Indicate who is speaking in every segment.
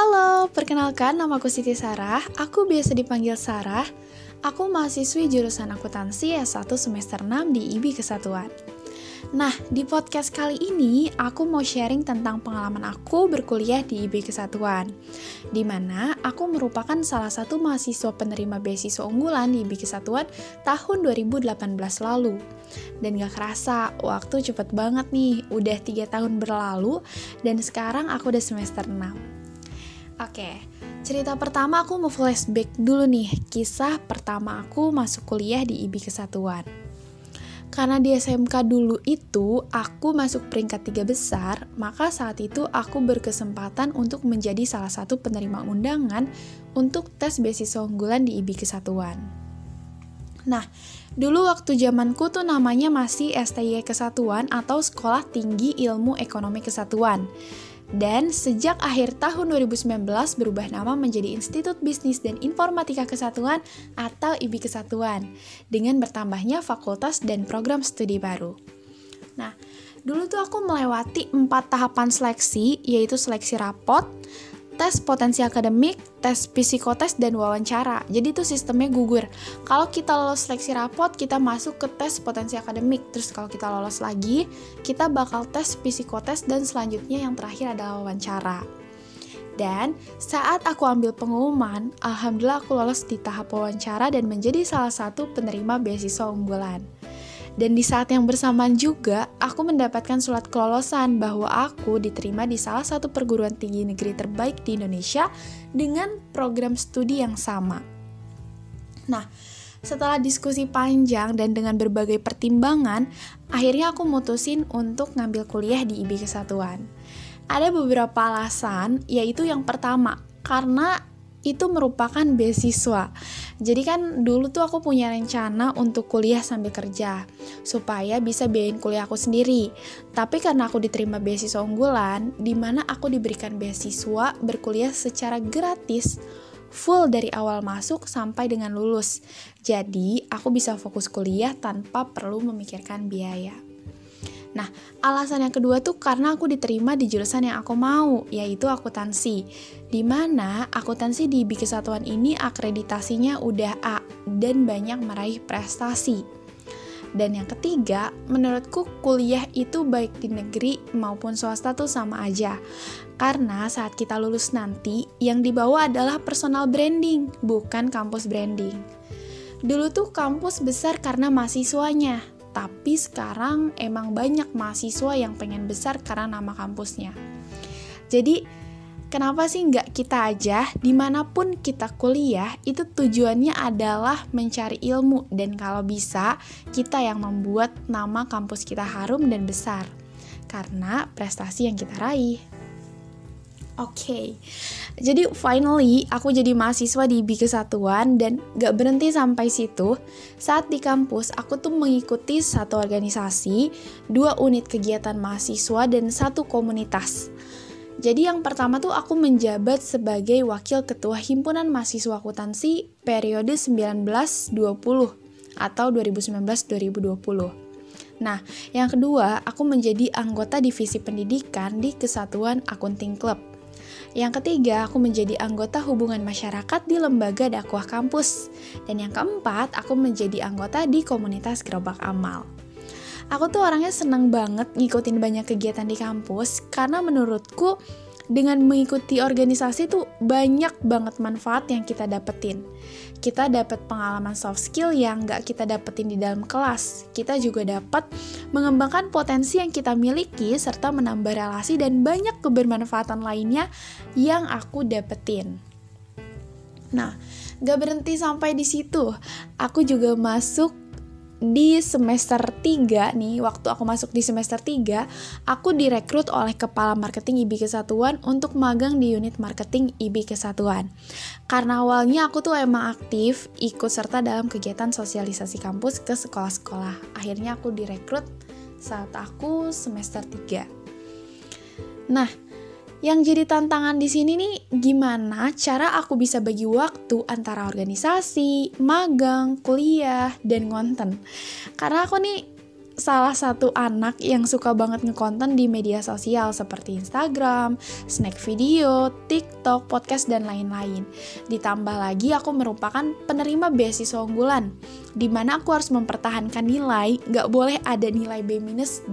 Speaker 1: Halo, perkenalkan nama aku Siti Sarah. Aku biasa dipanggil Sarah. Aku mahasiswi jurusan akuntansi S1 semester 6 di IB Kesatuan. Nah, di podcast kali ini aku mau sharing tentang pengalaman aku berkuliah di IB Kesatuan, di mana aku merupakan salah satu mahasiswa penerima beasiswa unggulan di IB Kesatuan tahun 2018 lalu. Dan gak kerasa, waktu cepet banget nih, udah 3 tahun berlalu, dan sekarang aku udah semester 6. Oke, cerita pertama aku mau flashback dulu nih, kisah pertama aku masuk kuliah di IB Kesatuan. Karena di SMK dulu itu aku masuk peringkat tiga besar, maka saat itu aku berkesempatan untuk menjadi salah satu penerima undangan untuk tes beasiswa unggulan di IB Kesatuan. Nah, dulu waktu zamanku tuh namanya masih STY Kesatuan atau Sekolah Tinggi Ilmu Ekonomi Kesatuan dan sejak akhir tahun 2019 berubah nama menjadi Institut Bisnis dan Informatika Kesatuan atau IBI Kesatuan dengan bertambahnya fakultas dan program studi baru. Nah, dulu tuh aku melewati empat tahapan seleksi yaitu seleksi rapot, tes potensi akademik, tes psikotes, dan wawancara. Jadi itu sistemnya gugur. Kalau kita lolos seleksi rapot, kita masuk ke tes potensi akademik. Terus kalau kita lolos lagi, kita bakal tes psikotes dan selanjutnya yang terakhir adalah wawancara. Dan saat aku ambil pengumuman, alhamdulillah aku lolos di tahap wawancara dan menjadi salah satu penerima beasiswa unggulan. Dan di saat yang bersamaan juga, aku mendapatkan surat kelolosan bahwa aku diterima di salah satu perguruan tinggi negeri terbaik di Indonesia dengan program studi yang sama. Nah, setelah diskusi panjang dan dengan berbagai pertimbangan, akhirnya aku mutusin untuk ngambil kuliah di IB Kesatuan. Ada beberapa alasan, yaitu yang pertama, karena itu merupakan beasiswa. Jadi kan dulu tuh aku punya rencana untuk kuliah sambil kerja supaya bisa biayain kuliah aku sendiri. Tapi karena aku diterima beasiswa unggulan di mana aku diberikan beasiswa berkuliah secara gratis full dari awal masuk sampai dengan lulus. Jadi, aku bisa fokus kuliah tanpa perlu memikirkan biaya. Nah, alasan yang kedua tuh karena aku diterima di jurusan yang aku mau, yaitu akuntansi. Di mana akuntansi di IB Kesatuan ini akreditasinya udah A dan banyak meraih prestasi. Dan yang ketiga, menurutku kuliah itu baik di negeri maupun swasta tuh sama aja. Karena saat kita lulus nanti, yang dibawa adalah personal branding, bukan kampus branding. Dulu tuh kampus besar karena mahasiswanya, tapi sekarang emang banyak mahasiswa yang pengen besar karena nama kampusnya. Jadi, kenapa sih nggak kita aja di mana pun kita kuliah itu tujuannya adalah mencari ilmu dan kalau bisa kita yang membuat nama kampus kita harum dan besar karena prestasi yang kita raih. Oke, okay. jadi finally aku jadi mahasiswa di IB Kesatuan dan gak berhenti sampai situ. Saat di kampus, aku tuh mengikuti satu organisasi, dua unit kegiatan mahasiswa, dan satu komunitas. Jadi yang pertama tuh aku menjabat sebagai wakil ketua himpunan mahasiswa akuntansi periode 1920 atau 2019-2020. Nah, yang kedua, aku menjadi anggota divisi pendidikan di Kesatuan Akunting Club. Yang ketiga, aku menjadi anggota hubungan masyarakat di lembaga dakwah kampus. Dan yang keempat, aku menjadi anggota di komunitas gerobak amal. Aku tuh orangnya seneng banget ngikutin banyak kegiatan di kampus karena menurutku dengan mengikuti organisasi tuh banyak banget manfaat yang kita dapetin. Kita dapat pengalaman soft skill yang gak kita dapetin di dalam kelas. Kita juga dapat mengembangkan potensi yang kita miliki serta menambah relasi dan banyak kebermanfaatan lainnya yang aku dapetin. Nah, gak berhenti sampai di situ. Aku juga masuk di semester 3 nih, waktu aku masuk di semester 3, aku direkrut oleh Kepala Marketing IB Kesatuan untuk magang di unit marketing IB Kesatuan. Karena awalnya aku tuh emang aktif ikut serta dalam kegiatan sosialisasi kampus ke sekolah-sekolah. Akhirnya aku direkrut saat aku semester 3. Nah, yang jadi tantangan di sini nih gimana cara aku bisa bagi waktu antara organisasi, magang, kuliah, dan konten. Karena aku nih salah satu anak yang suka banget ngekonten di media sosial seperti Instagram, snack video, TikTok, podcast, dan lain-lain. Ditambah lagi aku merupakan penerima beasiswa unggulan, di mana aku harus mempertahankan nilai, nggak boleh ada nilai B-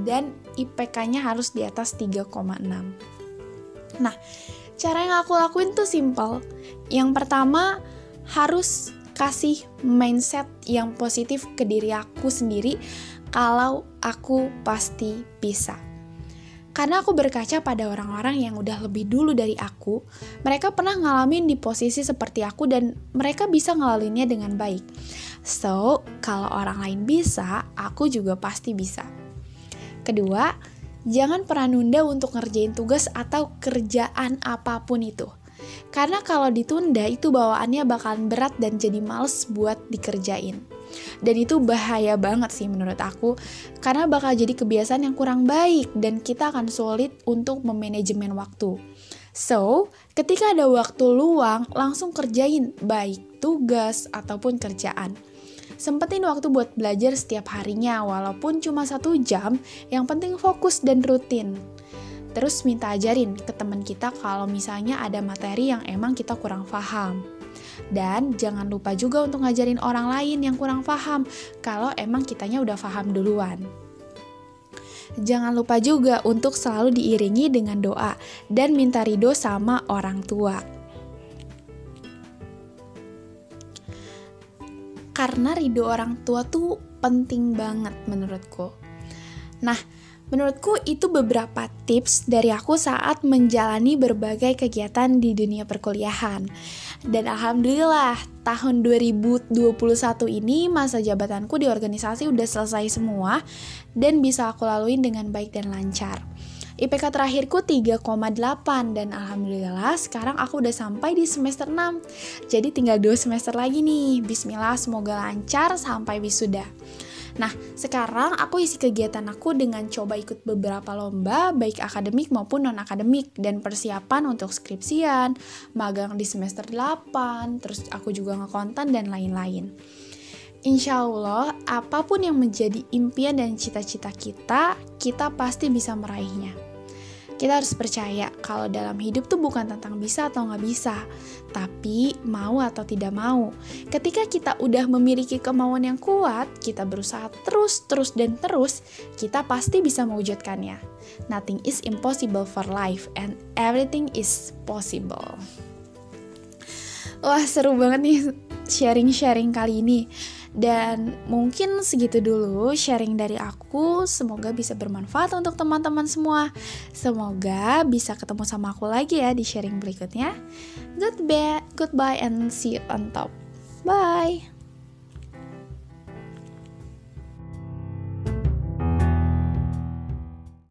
Speaker 1: dan IPK-nya harus di atas 3,6. Nah, cara yang aku lakuin tuh simple. Yang pertama, harus kasih mindset yang positif ke diri aku sendiri kalau aku pasti bisa. Karena aku berkaca pada orang-orang yang udah lebih dulu dari aku, mereka pernah ngalamin di posisi seperti aku dan mereka bisa ngelaluinnya dengan baik. So, kalau orang lain bisa, aku juga pasti bisa. Kedua, jangan pernah nunda untuk ngerjain tugas atau kerjaan apa pun itu. Karena kalau ditunda itu bawaannya bakalan berat dan jadi males buat dikerjain. Dan itu bahaya banget sih menurut aku karena bakal jadi kebiasaan yang kurang baik dan kita akan sulit untuk memanajemen waktu. So, ketika ada waktu luang, langsung kerjain baik tugas ataupun kerjaan. Sempetin waktu buat belajar setiap harinya, walaupun cuma satu jam, yang penting fokus dan rutin terus minta ajarin ke teman kita kalau misalnya ada materi yang emang kita kurang paham. Dan jangan lupa juga untuk ngajarin orang lain yang kurang paham kalau emang kitanya udah paham duluan. Jangan lupa juga untuk selalu diiringi dengan doa dan minta ridho sama orang tua. Karena ridho orang tua tuh penting banget menurutku. Nah, Menurutku itu beberapa tips dari aku saat menjalani berbagai kegiatan di dunia perkuliahan. Dan alhamdulillah, tahun 2021 ini masa jabatanku di organisasi udah selesai semua dan bisa aku laluin dengan baik dan lancar. IPK terakhirku 3,8 dan alhamdulillah sekarang aku udah sampai di semester 6. Jadi tinggal 2 semester lagi nih. Bismillah semoga lancar sampai wisuda. Nah, sekarang aku isi kegiatan aku dengan coba ikut beberapa lomba, baik akademik maupun non-akademik, dan persiapan untuk skripsian, magang di semester 8, terus aku juga ngekonten dan lain-lain. Insya Allah, apa pun yang menjadi impian dan cita-cita kita, kita pasti bisa meraihnya. Kita harus percaya kalau dalam hidup tuh bukan tentang bisa atau nggak bisa, tapi mau atau tidak mau. Ketika kita udah memiliki kemauan yang kuat, kita berusaha terus, terus, dan terus, kita pasti bisa mewujudkannya. Nothing is impossible for life, and everything is possible. Wah, seru banget nih sharing-sharing kali ini. Dan mungkin segitu dulu sharing dari aku. Semoga bisa bermanfaat untuk teman-teman semua. Semoga bisa ketemu sama aku lagi ya di sharing berikutnya. Goodbye, goodbye and see you on top. Bye.